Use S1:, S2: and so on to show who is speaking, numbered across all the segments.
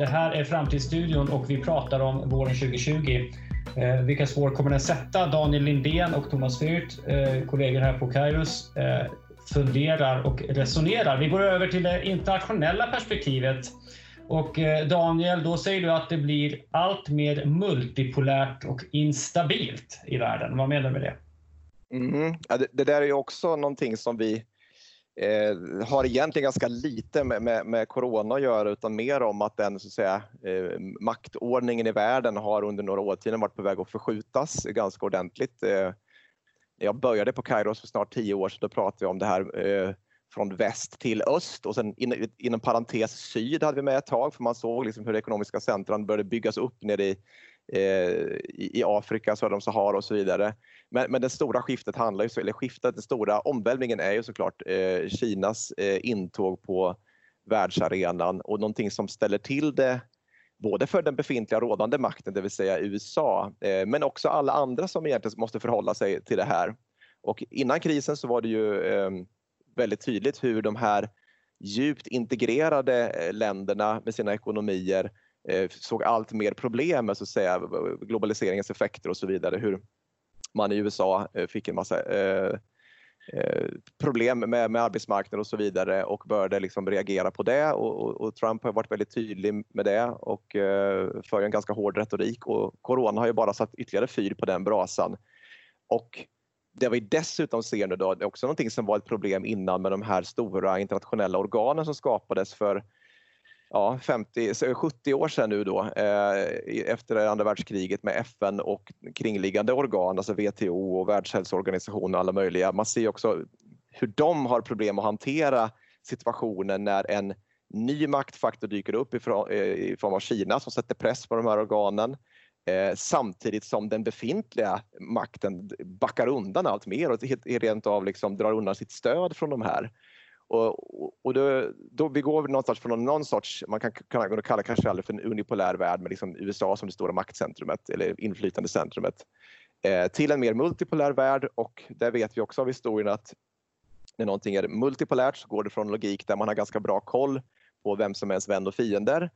S1: Det här är Framtidsstudion och vi pratar om våren 2020. Eh, vilka spår kommer den sätta? Daniel Lindén och Thomas Fyrt, eh, kollegor här på Kairos, eh, funderar och resonerar. Vi går över till det internationella perspektivet. Och eh, Daniel, då säger du att det blir allt mer multipolärt och instabilt i världen. Vad menar du med det?
S2: Mm. Ja, det, det, där är ju också någonting som vi eh, har egentligen ganska lite med, med, med, corona att göra utan mer om att den så att säga, eh, maktordningen i världen har under några årtionden varit på väg att förskjutas ganska ordentligt. Eh, jag började på Kairos för snart tio år sedan, då pratade vi om det här eh, från väst till öst och sen in, inom parentes syd hade vi med ett tag för man såg liksom hur ekonomiska centran började byggas upp nere i, Eh, i, Afrika, söder om Sahara och så vidare. Men, men det stora skiftet handlar ju, eller skiftet, den stora omvälvningen är ju såklart eh, Kinas eh, intåg på världsarenan och någonting som ställer till det både för den befintliga rådande makten, det vill säga USA, eh, men också alla andra som egentligen måste förhålla sig till det här. Och innan krisen så var det ju ehm, väldigt tydligt hur de här djupt integrerade eh, länderna med sina ekonomier Eh, såg allt mer problem med så att säga, globaliseringens effekter och så vidare. Hur man i USA eh, fick en massa eh, eh, problem med, med arbetsmarknaden och så vidare och började liksom reagera på det och, och, och, Trump har varit väldigt tydlig med det och eh, för en ganska hård retorik och Corona har ju bara satt ytterligare fyr på den brasan. Och det vi dessutom ser nu då, det är också någonting som var ett problem innan med de här stora internationella organen som skapades för ja, 50, 70 år sedan nu då eh, efter andra världskriget med FN och kringliggande organ, alltså WTO och Världshälsoorganisationen och alla möjliga. Man ser också hur de har problem att hantera situationen när en ny maktfaktor dyker upp eh, i form av Kina som sätter press på de här organen eh, samtidigt som den befintliga makten backar undan allt mer och rent av liksom drar undan sitt stöd från de här. Och, och då, då vi går någonstans från någon sorts, man kan, kan kalla kanske aldrig för en unipolär värld med liksom USA som det stora maktcentrumet eller inflytandecentrumet eh, till en mer multipolär värld och där vet vi också av historien att när någonting är multipolärt så går det från logik där man har ganska bra koll på vem som är ens vän och fiender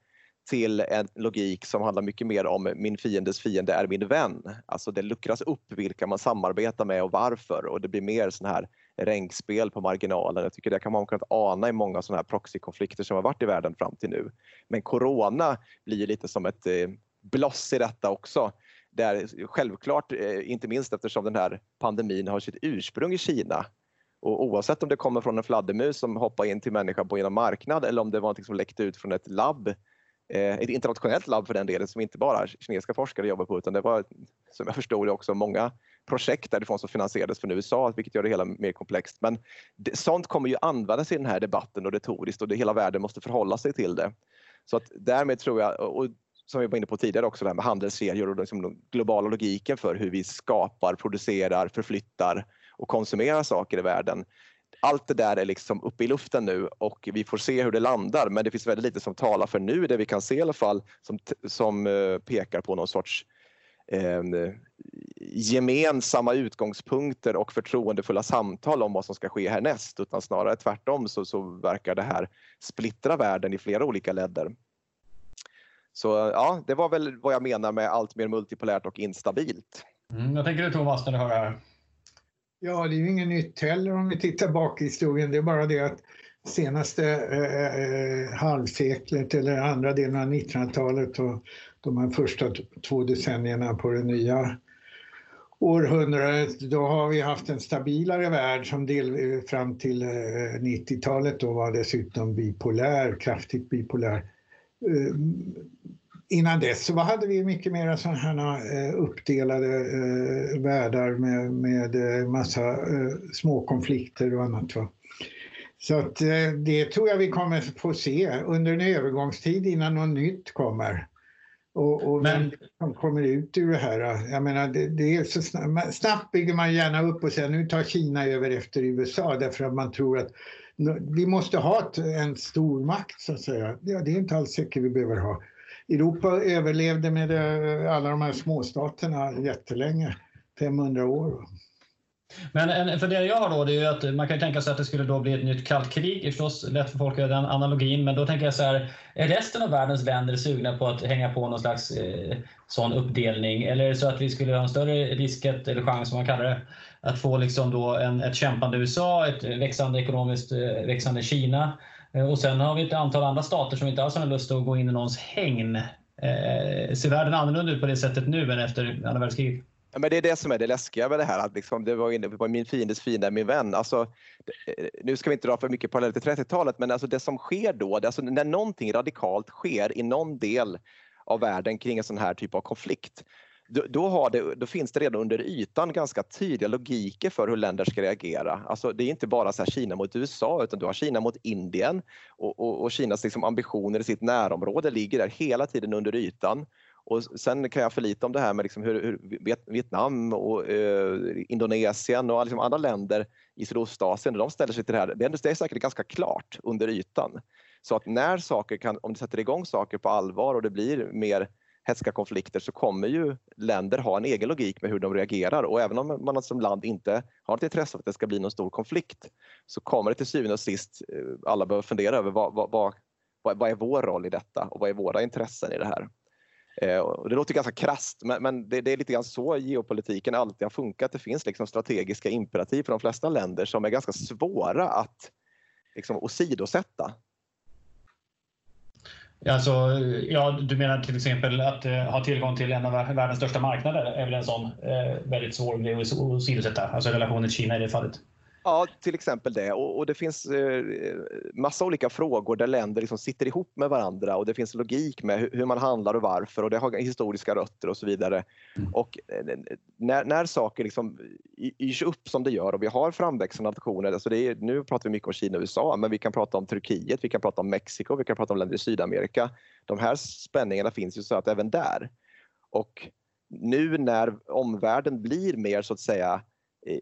S2: till en logik som handlar mycket mer om min fiendes fiende är min vän. Alltså det luckras upp vilka man samarbetar med och varför och det blir mer sån här ränkspel på marginalen. Jag tycker det kan man kunnat ana i många sådana här proxykonflikter som har varit i världen fram till nu. Men corona blir lite som ett eh, bloss i detta också. Där självklart, eh, inte minst eftersom den här pandemin har sitt ursprung i Kina och oavsett om det kommer från en fladdermus som hoppar in till människan på en marknad eller om det var något som läckte ut från ett labb Eh, ett internationellt labb för den delen som inte bara kinesiska forskare jobbar på utan det var som jag förstod det också många projekt därifrån som finansierades från USA, vilket gör det hela mer komplext. Men det, sånt kommer ju användas i den här debatten och retoriskt och det, hela världen måste förhålla sig till det. Så att därmed tror jag, och som vi var inne på tidigare också, det här med handelskedjor och liksom den globala logiken för hur vi skapar, producerar, förflyttar och konsumerar saker i världen. Allt det där är liksom uppe i luften nu och vi får se hur det landar men det finns väldigt lite som talar för nu, det vi kan se i alla fall, som, som eh, pekar på någon sorts eh, gemensamma utgångspunkter och förtroendefulla samtal om vad som ska ske härnäst utan snarare tvärtom så, så verkar det här splittra världen i flera olika ledder. Så eh, ja, det var väl vad jag menar med allt mer multipolärt och instabilt.
S1: Mm, jag tänker du Thomas när du hör det här?
S3: Ja, det är ju inget nytt heller om vi tittar bak i historien. Det är bara det att senaste eh, eh halvseklet eller andra delen av 1900-talet och de här första två decennierna på det nya århundradet, då har vi haft en stabilare värld som del, eh, fram till eh, 90-talet då var dessutom bipolär, kraftigt bipolär. Eh, innan dess så hade vi mycket mer sådana här eh, uppdelade världar med, med massa småkonflikter och annat. Va? Så att det tror jag vi kommer få se under en övergångstid innan något nytt kommer. Och, och Men... som kommer ut ur det här. Jag menar, det, det, är så snabbt, snabbt bygger man gärna upp och säger nu tar Kina över efter USA därför att man tror att vi måste ha en stor makt så att säga. Ja, det är inte alls säkert vi behöver ha. Europa överlevde med eh, alla de här småstaterna jättelänge, 500 år.
S1: Men en fundering jag har då, det är att man kan tänka sig att det skulle då bli ett nytt kallt krig. Det är förstås lätt för folk att göra den analogin, men då tänker jag så här, är resten av världens länder sugna på att hänga på någon slags eh, sån uppdelning? Eller är det så att vi skulle ha en större risk, eller chans som man kallar det, att få liksom då en, ett kämpande USA, ett växande ekonomiskt eh, växande Kina Eh, och sen har vi ett antal andra stater som inte alls har lust att gå in i någons hägn. Eh, ser världen annorlunda ut på det sättet nu än efter andra världskriget?
S2: Ja, men det är det som är det läskiga med det här. Att liksom, det var inne på min fiendes fiende min vän. Alltså, nu ska vi inte dra för mycket paralleller till 30-talet, men alltså det som sker då, det, alltså när någonting radikalt sker i någon del av världen kring en sån här typ av konflikt, då, då, det, då, finns det redan under ytan ganska tydliga logiker för hur länder ska reagera. Alltså det är inte bara så Kina mot USA utan du har Kina mot Indien och, och, och Kinas liksom ambitioner i sitt närområde ligger där hela tiden under ytan. Och sen kan jag förlita om det här med liksom hur, hur Vietnam och eh, Indonesien och liksom andra länder i Sydostasien, de ställer sig till det här. Det är, det är säkert ganska klart under ytan. Så att när saker kan, om du sätter igång saker på allvar och det blir mer hätska konflikter så kommer ju länder ha en egen logik med hur de reagerar och även om man som land inte har ett intresse av att det ska bli någon stor konflikt så kommer det till syvende och sist eh, alla behöver fundera över vad, vad, vad, vad är vår roll i detta och vad är våra intressen i det här? Eh, och det låter ganska krast men, men det, det, är lite grann så geopolitiken alltid har funkat. Det finns liksom strategiska imperativ för de flesta länder som är ganska svåra att liksom, åsidosätta.
S1: Alltså, ja, du menar till exempel att eh, ha tillgång till en av världens största marknader är väl en sån eh, väldigt svår grej att åsidosätta, alltså relationen till Kina i det fallet?
S2: Ja, till exempel det. Och, och det finns eh, massa olika frågor där länder liksom sitter ihop med varandra och det finns logik med hur, hur man handlar och varför och det har historiska rötter och så vidare. Mm. Och eh, när, när saker liksom yrs upp som det gör och vi har framväxande nationer, alltså det är, nu pratar vi mycket om Kina och USA, men vi kan prata om Turkiet, vi kan prata om Mexiko, vi kan prata om länder i Sydamerika. De här spänningarna finns ju så att även där. Och nu när omvärlden blir mer så att säga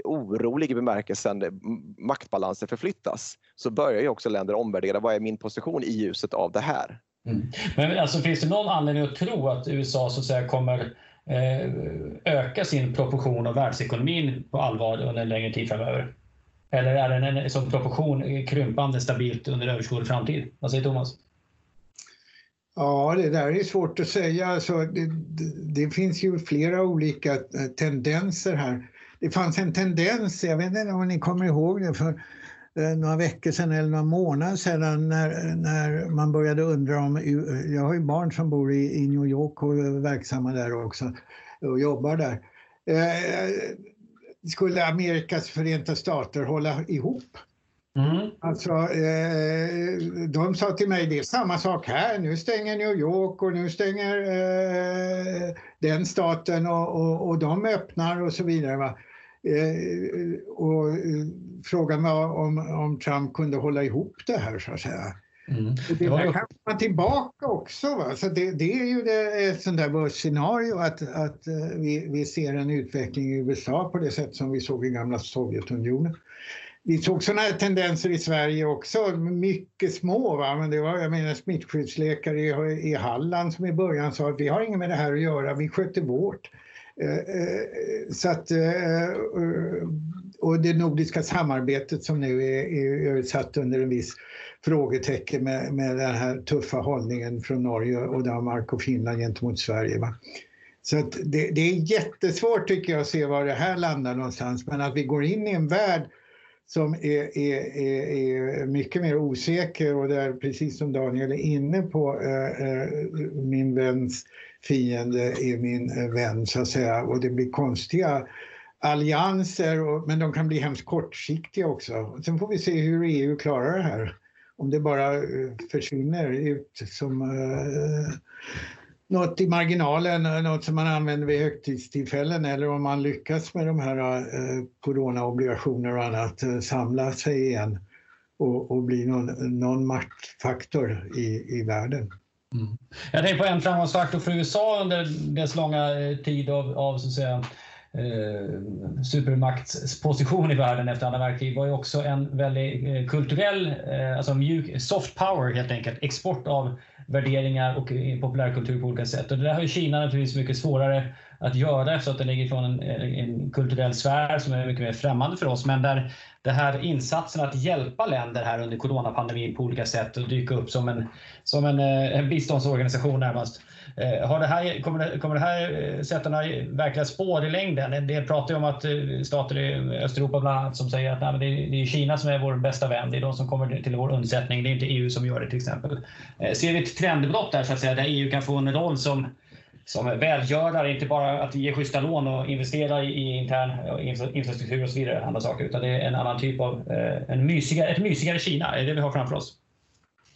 S2: orolig i bemärkelsen maktbalanser förflyttas så börjar ju också länder omvärdera vad är min position i ljuset av det här.
S1: Mm. Men alltså, finns det någon anledning att tro att USA så att säga, kommer eh, öka sin proportion av världsekonomin på allvar under en längre tid framöver? Eller är den en som proportion krympande stabilt under överskådlig framtid? Vad säger Thomas?
S3: Ja, det där är svårt att säga. Alltså, det, det, det finns ju flera olika tendenser här det fanns en tendens, jag vet inte om ni kommer ihåg det, för eh, några veckor sedan eller några månader sedan när, när man började undra om, jag har ju barn som bor i, i New York och är verksamma där också och jobbar där. Eh, skulle Amerikas förenta stater hålla ihop? Mm. Alltså, eh, de sa till mig, det är samma sak här. Nu stänger New York och nu stänger eh, den staten och, och, och de öppnar och så vidare. Va? Eh, och eh, frågan var om, om Trump kunde hålla ihop det här så att säga. Mm. Det där kan man tillbaka också. Va? Så det, det är ju det, ett sånt där scenario att, att eh, vi, vi ser en utveckling i USA på det sätt som vi såg i gamla Sovjetunionen. Vi såg sådana här tendenser i Sverige också, mycket små. Va? Men det var jag menar, smittskyddsläkare i, i Halland som i början sa att vi har inget med det här att göra, vi sköter vårt. Eh, eh, så att, eh, och det nordiska samarbetet som nu är, är satt under en viss frågetecken med, med den här tuffa hållningen från Norge och Danmark och Finland gentemot Sverige. Va? Så att det, det, är jättesvårt tycker jag att se var det här landar någonstans men att vi går in i en värld som är, är, är, är mycket mer osäker och där precis som Daniel är inne på äh, min väns fiende är min eh, vän så att säga och det blir konstiga allianser och, men de kan bli hemskt kortsiktiga också. Sen får vi se hur EU klarar det här. Om det bara eh, försvinner ut som eh, något i marginalen, eh, något som man använder vid högtidstillfällen eller om man lyckas med de här eh, coronaobligationer och annat eh, samla sig igen och, och bli någon, någon maktfaktor i, i världen.
S1: Mm. Jag tänker på en framgångsfaktor för USA under dess långa eh, tid av, av så att säga, eh, supermaktsposition i världen efter andra världskriget var ju också en väldigt eh, kulturell, eh, alltså mjuk, soft power helt enkelt, export av värderingar och eh, populärkultur på olika sätt. Och det där har ju Kina naturligtvis mycket svårare att göra eftersom det ligger från en, en kulturell sfär som är mycket mer främmande för oss. Men där det här insatsen att hjälpa länder här under coronapandemin på olika sätt och dyka upp som en, som en, eh, en biståndsorganisation närmast. Eh, har det här, kommer, det, kommer det här eh, sätta några verkliga spår i längden? Det pratar ju om att stater i Östeuropa bland annat som säger att nej, det, är, det är Kina som är vår bästa vän. Det är de som kommer till vår undsättning. Det är inte EU som gör det till exempel. Ser vi ett trendbrott där så att säga, där EU kan få en roll som som välgörare, inte bara att ge schyssta lån och investera i intern infrastruktur och så vidare, andra saker, utan det är en annan typ av, en mysigare, ett mysigare Kina, är det vi har framför oss.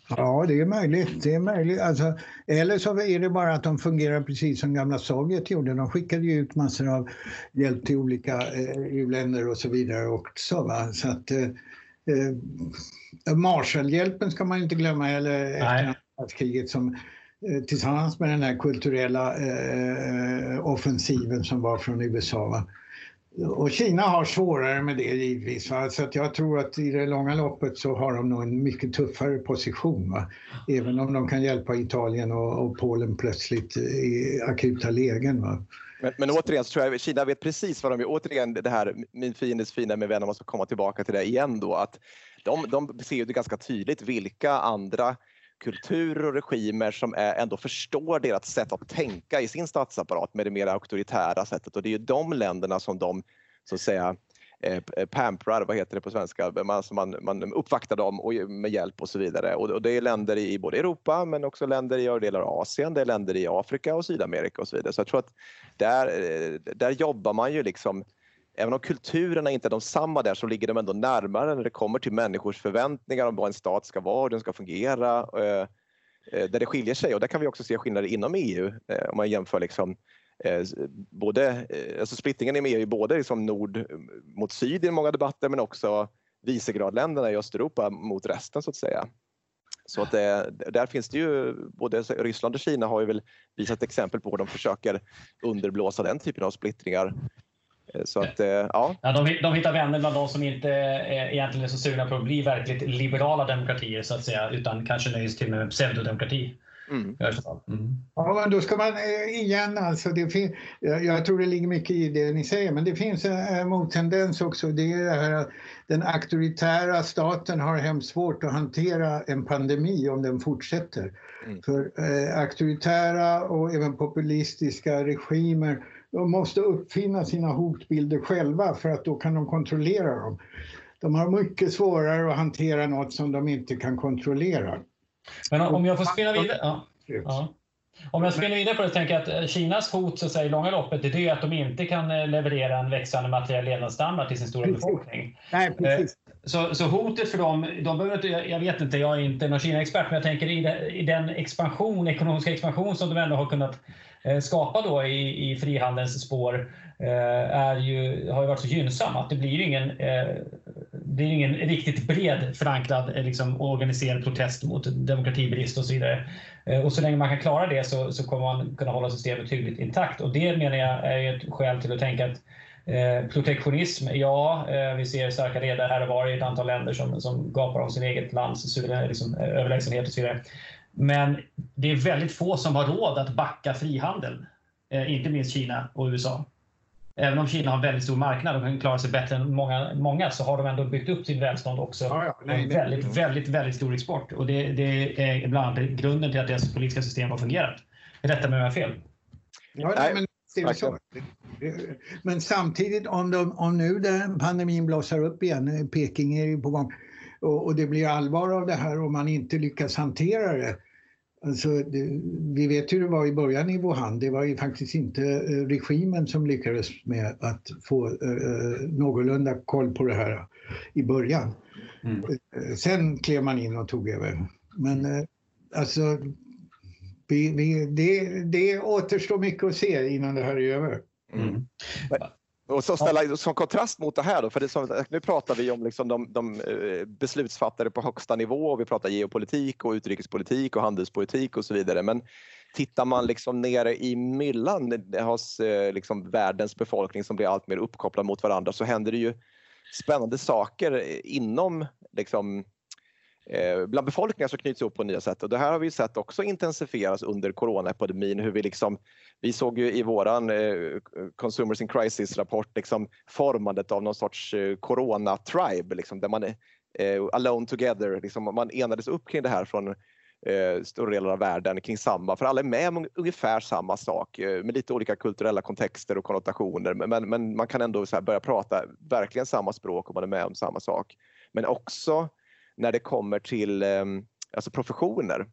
S3: Ja, det är möjligt. Det är möjligt. Alltså, eller så är det bara att de fungerar precis som gamla Sovjet gjorde. De skickade ju ut massor av hjälp till olika eh, u-länder och så vidare också. Va? Så att, eh, eh, Marshallhjälpen ska man inte glömma, eller efter kriget som eh, Eh, tillsammans med den här kulturella eh, offensiven som var från USA. Va? Och Kina har svårare med det givetvis. Va? Så att jag tror att i det långa loppet så har de nog en mycket tuffare position. Va? Även om de kan hjälpa Italien och, och Polen plötsligt i akuta lägen. Va?
S2: Men, men återigen så tror jag Kina vet precis vad de gör. Återigen det här min fiendes fiende med vän, om man ska komma tillbaka till det igen då. Att de, de ser ju det ganska tydligt vilka andra kulturer och regimer som är, ändå förstår deras sätt att tänka i sin statsapparat med det mer auktoritära sättet och det är ju de länderna som de så att säga eh, pamprar, vad heter det på svenska, man, alltså man, man uppvaktar dem och, med hjälp och så vidare. Och, och, det är länder i både Europa men också länder i delar av Asien, det är länder i Afrika och Sydamerika och så vidare. Så jag tror att där, eh, där jobbar man ju liksom även om kulturerna inte är de samma där så ligger de ändå närmare när det kommer till människors förväntningar om vad en stat ska vara, hur den ska fungera. Eh, eh, där det skiljer sig och där kan vi också se skillnader inom EU eh, om man jämför liksom både, alltså splittringen i EU är både liksom nord mot syd i många debatter men också Visegradländerna i Östeuropa mot resten så att säga. Så att det, där finns det ju, både Ryssland och Kina har ju väl visat exempel på hur de försöker underblåsa den typen av splittringar så att, eh, ja.
S1: ja de, de hittar vänner bland de som inte är, egentligen är så sugna på att bli verkligt liberala demokratier så att säga, utan kanske nöjer sig till med pseudodemokrati. Mm.
S3: Mm. Ja, men då ska man eh, igen alltså, det fin- jag tror det ligger mycket i det ni säger, men det finns en mottendens också. Det är det här att den auktoritära staten har hemskt svårt att hantera en pandemi om den fortsätter. Mm. För eh, auktoritära och även populistiska regimer de måste uppfinna sina hotbilder själva för att då kan de kontrollera dem. De har mycket svårare att hantera något som de inte kan kontrollera.
S1: Men om jag får spela vidare? Ja. ja. Om jag spinner vidare på det så tänker jag att eh, Kinas hot så att säga, i långa loppet är det att de inte kan eh, leverera en växande materiell levnadsstandard till sin stora befolkning.
S3: Nej, precis.
S1: Så, så, hotet för dem, de behöver inte, jag vet inte, jag är inte någon Kina-expert, men jag tänker i, i den expansion, ekonomiska expansion som de ändå har kunnat eh, skapa då i, i frihandelns spår eh, är ju, har ju varit så gynnsam att det blir ingen, eh, blir ingen riktigt bred förankrad eh, liksom, organiserad protest mot demokratibrist och så vidare. Eh, och så länge man kan klara det så, så kommer man kunna hålla systemet hyggligt intakt och det menar jag är ett skäl till att tänka att Eh, protektionism, ja, eh, vi ser starka redare här och var i ett antal länder som, som gapar om sin eget lands liksom, överlägsenhet och så vidare. Men det är väldigt få som har råd att backa frihandel. Eh, inte minst Kina och USA. Även om Kina har en väldigt stor marknad och kan klara sig bättre än många, många så har de ändå byggt upp sitt välstånd också. Ja, ja, nej, en väldigt, nej. väldigt, väldigt stor export. Och det, det, är bland annat grunden till att deras politiska system har fungerat. Rätta mig om jag har fel.
S3: Ja, nej, men, men samtidigt, om, de, om nu den pandemin blossar upp igen, Peking är ju på gång, och, och, det blir allvar av det här om man inte lyckas hantera det, Alltså, det, vi vet hur det var i början i Wuhan. Det var ju faktiskt inte eh, regimen som lyckades med att få eh, någorlunda koll på det här i början. Mm. Eh, sen klev man in och tog över. Men eh, alltså, vi, vi, det, det återstår mycket att se innan det här är över. Mm.
S2: Och så ställa som kontrast mot det här då, för det som, nu pratar vi om liksom de, de eh, beslutsfattare på högsta nivå och vi pratar geopolitik och utrikespolitik och handelspolitik och så vidare. Men tittar man liksom nere i myllan hos eh, liksom världens befolkning som blir allt mer uppkopplad mot varandra så händer det ju spännande saker inom liksom, eh, Eh, bland befolkningar som knyts ihop på nya sätt. Och det här har vi sett också intensifieras under coronaepidemin. Hur vi, liksom, vi såg ju i våran eh, Consumers in Crisis-rapport liksom formandet av någon sorts eh, corona-tribe liksom, där man är eh, alone together. Liksom, man enades upp kring det här från eh, stora delar av världen kring samma, för alla är med om ungefär samma sak eh, med lite olika kulturella kontexter och konnotationer. Men, men man kan ändå så börja prata verkligen samma språk om man är med om samma sak. Men också när det kommer till eh, alltså professioner.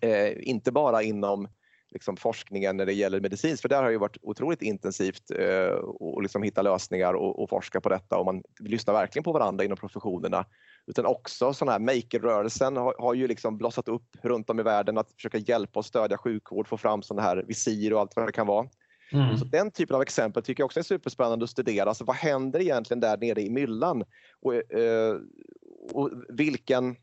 S2: Eh, inte bara inom liksom forskningen när det gäller medicinskt, för där har ju varit otroligt intensivt eh, och liksom hitta lösningar och, och, forska på detta och man lyssnar verkligen på varandra inom professionerna. Utan också sån här maker-rörelsen har, har, ju liksom blossat upp runt om i världen att försöka hjälpa och stödja sjukvård, få fram sådana här visir och allt vad det kan vara. Mm. Så den typen av exempel tycker jag också är superspännande att studera. Alltså, vad händer egentligen där nere i myllan? Och, eh, och vilken,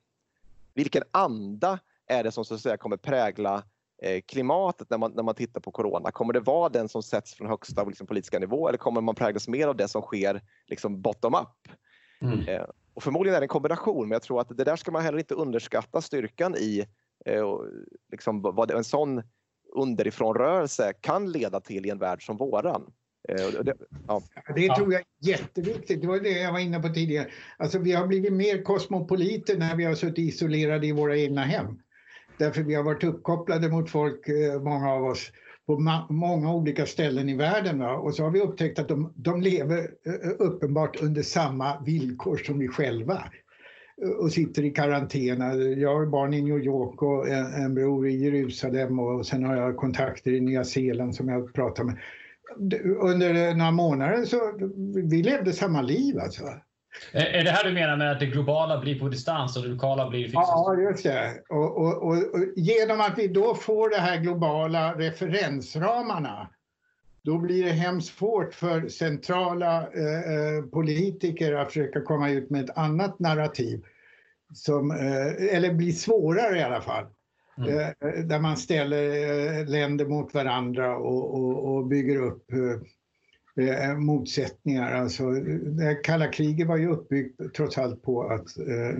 S2: vilken anda är det som så att säga kommer prägla eh, klimatet när man, när man tittar på corona? Kommer det vara den som sätts från högsta liksom, politiska nivå eller kommer man präglas mer av det som sker liksom, bottom up? Mm. Eh, och förmodligen är det en kombination, men jag tror att det där ska man heller inte underskatta styrkan i eh, liksom, vad en sån underifrånrörelse kan leda till i en värld som våran.
S3: Eh, det, ja. det tror jag är jätteviktigt. Det var det jag var inne på tidigare. Alltså, vi har blivit mer kosmopoliter när vi har suttit isolerade i våra egna hem. Därför vi har varit uppkopplade mot folk, eh, många av oss, på många olika ställen i världen. Va? Och så har vi upptäckt att de, de lever eh, uppenbart under samma villkor som vi själva och sitter i karantän. Jag har barn i New York och en, en bror i Jerusalem och sen har jag kontakter i Nya Zeeland som jag pratar med under några månader så vi levde samma liv alltså.
S1: Är det här du menar med att det globala blir på distans och det lokala blir fysiskt?
S3: Ja, just det. Och, och, och, och, genom att vi då får de här globala referensramarna då blir det hemskt svårt för centrala eh, eh, politiker att försöka komma ut med ett annat narrativ. Som, eh, eller blir svårare i alla fall. Mm. Eh, där man ställer eh, länder mot varandra och, och, och bygger upp eh, motsättningar. Alltså, det kalla kriget var ju uppbyggt trots allt på att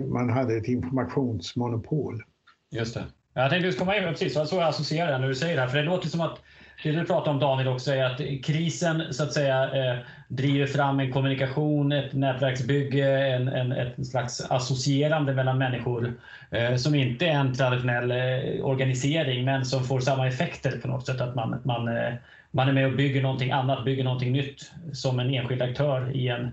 S3: man hade ett informationsmonopol.
S1: Just det. Jag tänkte just komma in precis, så jag associerar när du säger det här. För det låter som att det du pratar om Daniel också är att krisen så att säga eh, driver fram en kommunikation, ett nätverksbygge, en, en, ett slags associerande mellan människor eh, som inte är en traditionell eh, organisering men som får samma effekter på något sätt. Att man, man, man är med och bygger någonting annat, bygger någonting nytt som en enskild aktör i en,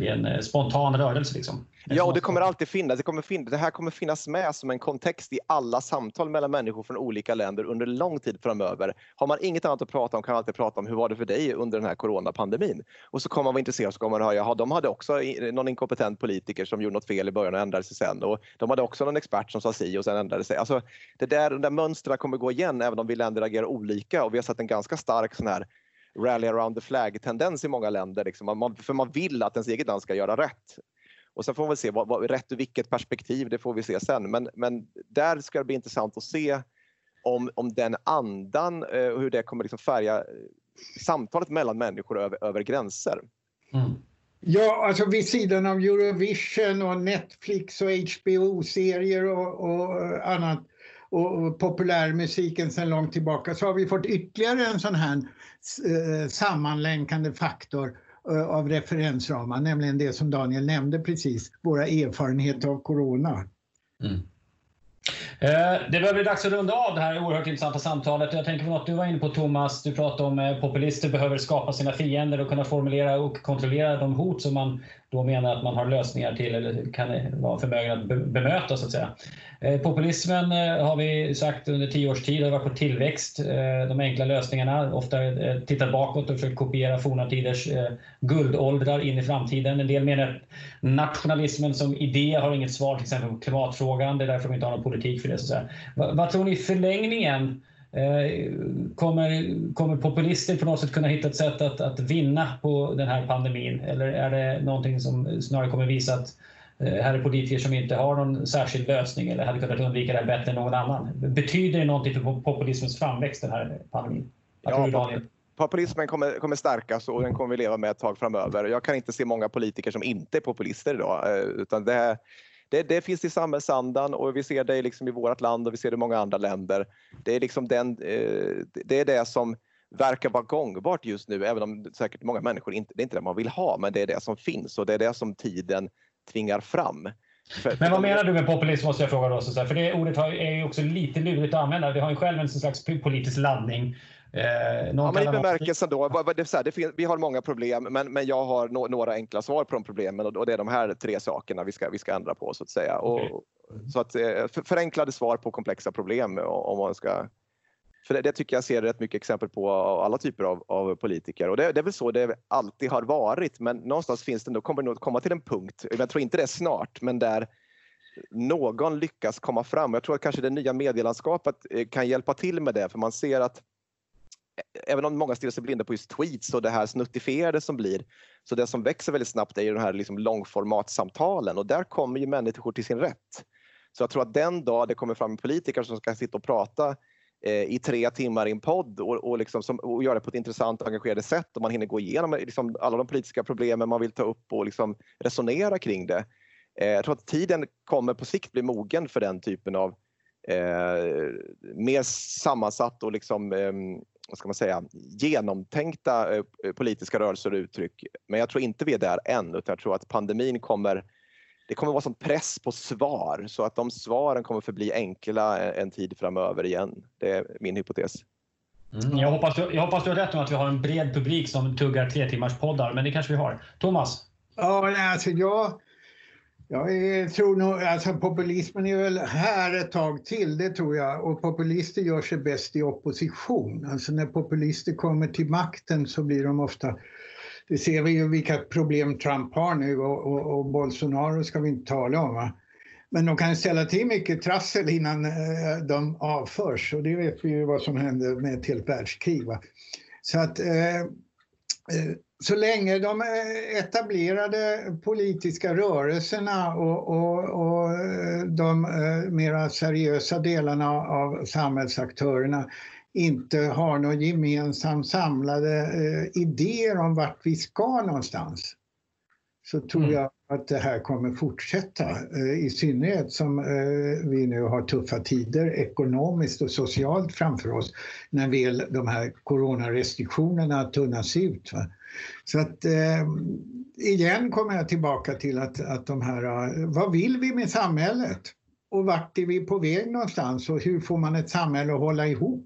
S1: i en eh, spontan rörelse. Liksom.
S2: Ja, och det kommer alltid finnas. Det, kommer fin det här kommer finnas med som en kontext i alla samtal mellan människor från olika länder under lång tid framöver. Har man inget annat att prata om kan man alltid prata om hur var det för dig under den här coronapandemin? Och så kommer man vara intresserad och så kommer man höra, de hade också någon inkompetent politiker som gjorde något fel i början och ändrade sig sen. Och de hade också någon expert som sa si och sen ändrade sig. Alltså, det där, de där mönstren kommer gå igen även om vi länder agerar olika och vi har sett en ganska stark sån här rally around the flag-tendens i många länder. Liksom. Man, för man vill att ens eget land ska göra rätt. Och sen får vi se vad, vad, rätt ur vilket perspektiv, det får vi se sen. Men, men där ska det bli intressant att se om, om den andan eh, och hur det kommer liksom färga eh, samtalet mellan människor över, över gränser.
S3: Mm. Ja, alltså vid sidan av Eurovision och Netflix och HBO-serier och, och annat och populärmusiken sedan långt tillbaka så har vi fått ytterligare en sån här eh, sammanlänkande faktor eh, av referensramar, nämligen det som Daniel nämnde precis, våra erfarenheter av corona. Mm.
S1: Eh, det börjar bli dags att runda av det här oerhört intressanta samtalet. Jag tänker på något du var inne på Thomas. Du pratade om att populister behöver skapa sina fiender och kunna formulera och kontrollera de hot som man då menar att man har lösningar till eller kan eh, vara förmögen att bemöta så att säga. Populismen har vi sagt under tio års tid har varit på tillväxt. De enkla lösningarna, ofta tittat bakåt och försökt kopiera forna tiders guldåldrar in i framtiden. En del menar att nationalismen som idé har inget svar till exempel på klimatfrågan. Det är därför de inte har någon politik för det. Så vad, vad tror ni i förlängningen Kommer, kommer populister på något sätt kunna hitta ett sätt att, att vinna på den här pandemin? Eller är det någonting som snarare kommer visa att Eh, här är politiker som inte har någon särskild lösning eller hade kunnat undvika det bättre än någon annan. Betyder det någonting för populismens framväxt den här pandemin?
S2: Vad tror du Daniel? Populismen kommer, kommer stärkas och den kommer vi leva med ett tag framöver. Jag kan inte se många politiker som inte är populister idag. Eh, utan det, det, det finns i samhällsandan och vi ser det liksom i vårt land och vi ser det i många andra länder. Det är liksom den, eh, det är det som verkar vara gångbart just nu, även om säkert många människor inte, det är inte det man vill ha, men det är det som finns och det är det som tiden tvingar fram.
S1: För, men vad menar du med populism måste jag fråga då? Så för det ordet är ju också lite lurigt att använda. Det har ju själv en slags politisk laddning.
S2: Eh, ja, men I bemärkelsen då, det, här, det finns, vi har många problem men, men jag har no, några enkla svar på de problemen och, och, det är de här tre sakerna vi ska, vi ska ändra på så att säga. Okay. Och, så att, eh, för, förenklade svar på komplexa problem om man ska för det, det, tycker jag ser rätt mycket exempel på av alla typer av, av politiker och det, det, är väl så det alltid har varit men någonstans finns det nog, kommer det nog komma till en punkt, jag tror inte det är snart, men där någon lyckas komma fram. Jag tror att kanske det nya medielandskapet eh, kan hjälpa till med det för man ser att även om många stirrar sig blinda på just tweets och det här snuttifierade som blir, så det som växer väldigt snabbt är ju de här liksom långformatsamtalen och där kommer ju människor till sin rätt. Så jag tror att den dag det kommer fram politiker som ska sitta och prata eh, i tre timmar i en podd och, och, liksom som, och göra det på ett intressant och engagerande sätt och man hinner gå igenom eh, liksom alla de politiska problemen man vill ta upp och liksom resonera kring det. Eh, jag tror att tiden kommer på sikt bli mogen för den typen av eh, mer sammansatt och liksom, eh, vad ska man säga, genomtänkta eh, politiska rörelser och uttryck. Men jag tror inte vi är där än utan jag tror att pandemin kommer det kommer vara sån press på svar så att de svaren kommer förbli enkla en tid framöver igen. Det är min hypotes.
S1: Mm, jag, hoppas du, jag hoppas du har rätt om att vi har en bred publik som tuggar tre timmars poddar, men det kanske vi har. Thomas?
S3: Ja, alltså jag, jag tror nog, alltså populismen är väl här ett tag till, det tror jag. Och populister gör sig bäst i opposition. Alltså när populister kommer till makten så blir de ofta det ser vi ju vilka problem Trump har nu och, och, och Bolsonaro ska vi inte tala om. Va? Men de kan ställa till mycket trassel innan eh, de avförs och det vet vi ju vad som hände med ett helt världskrig. Va? Så att eh, eh så länge de eh, etablerade politiska rörelserna och, och, och eh, de mera seriösa delarna av samhällsaktörerna inte har några gemensamt samlade eh, idéer om vart vi ska någonstans så tror mm. jag att det här kommer fortsätta. Eh, I synnerhet som eh, vi nu har tuffa tider ekonomiskt och socialt framför oss när väl de här coronarestriktionerna tunnas ut. Så att eh, igen kommer jag tillbaka till att, att de här, vad vill vi med samhället? Och vart är vi på väg någonstans och hur får man ett samhälle att hålla ihop?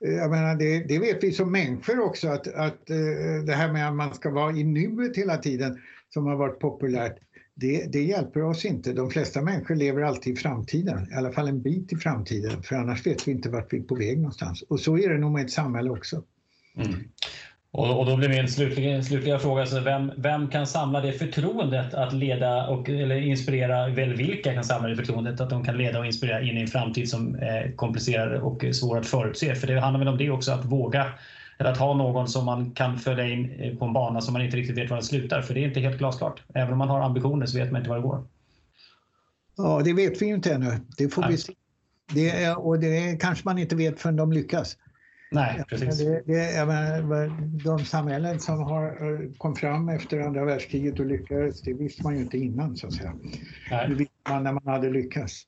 S3: Jag menar, det, det, vet vi som människor också att, att det här med att man ska vara i nuet hela tiden som har varit populärt det, det, hjälper oss inte. De flesta människor lever alltid i framtiden, i alla fall en bit i framtiden, för annars vet vi inte vart vi är på väg någonstans. Och så är det nog med ett samhälle också. Mm.
S1: Och, och, då blir min slutliga, slutliga fråga, alltså vem, vem kan samla det förtroendet att leda och eller inspirera, väl vilka kan samla det förtroendet att de kan leda och inspirera in i en framtid som är komplicerad och svår att förutse? För det handlar väl om det också, att våga eller att ha någon som man kan följa in på en bana som man inte riktigt vet var den slutar. För det är inte helt glasklart. Även om man har ambitioner så vet man inte var det går.
S3: Ja, det vet vi ju inte ännu. Det får Nej. vi se. Det är, och det kanske man inte vet förrän de lyckas.
S1: Nej, precis.
S3: Det, det, menar, de samhällen som har, eh, kom fram efter andra världskriget och lyckades, det visste man ju inte innan så att säga. Nej. Det visste man när man hade lyckats.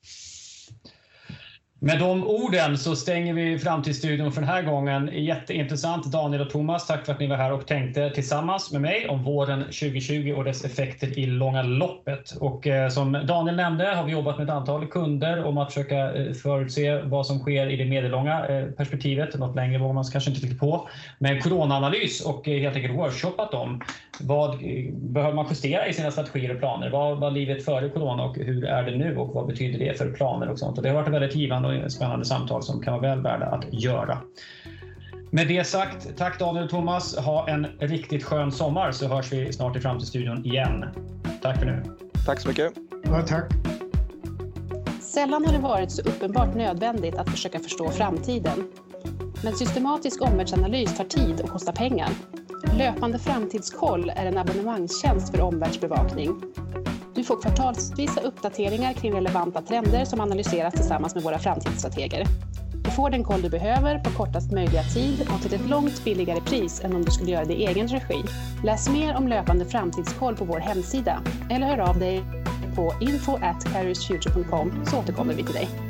S1: Med de orden så stänger vi Framtidsstudion för den här gången. Jätteintressant. Daniel och Thomas, tack för att ni var här och tänkte tillsammans med mig om våren 2020 och dess effekter i långa loppet. Och eh, som Daniel nämnde har vi jobbat med ett antal kunder om att försöka eh, förutse vad som sker i det medellånga eh, perspektivet. Något längre vågar man kanske inte riktigt på. Men coronaanalys och eh, helt enkelt workshoppat dem. Vad eh, behöver man justera i sina strategier och planer? Vad var livet före corona och hur är det nu och vad betyder det för planer och sånt? Och det har varit väldigt givande och spännande samtal som kan vara väl värda att göra. Med det sagt, tack Daniel och Thomas. Ha en riktigt skön sommar så hörs vi snart i Framtidsstudion igen. Tack för nu.
S2: Tack så mycket.
S3: Ja, tack.
S4: Sällan har det varit så uppenbart nödvändigt att försöka förstå framtiden. Men systematisk omvärldsanalys tar tid och kostar pengar. Löpande framtidskoll är en abonnemangstjänst för omvärldsbevakning får kvartalsvisa uppdateringar kring relevanta trender som analyseras tillsammans med våra framtidsstrateger. Du får den koll du behöver på kortast möjliga tid och till ett långt billigare pris än om du skulle göra det i egen regi. Läs mer om löpande framtidskoll på vår hemsida eller hör av dig på info at så återkommer vi till dig.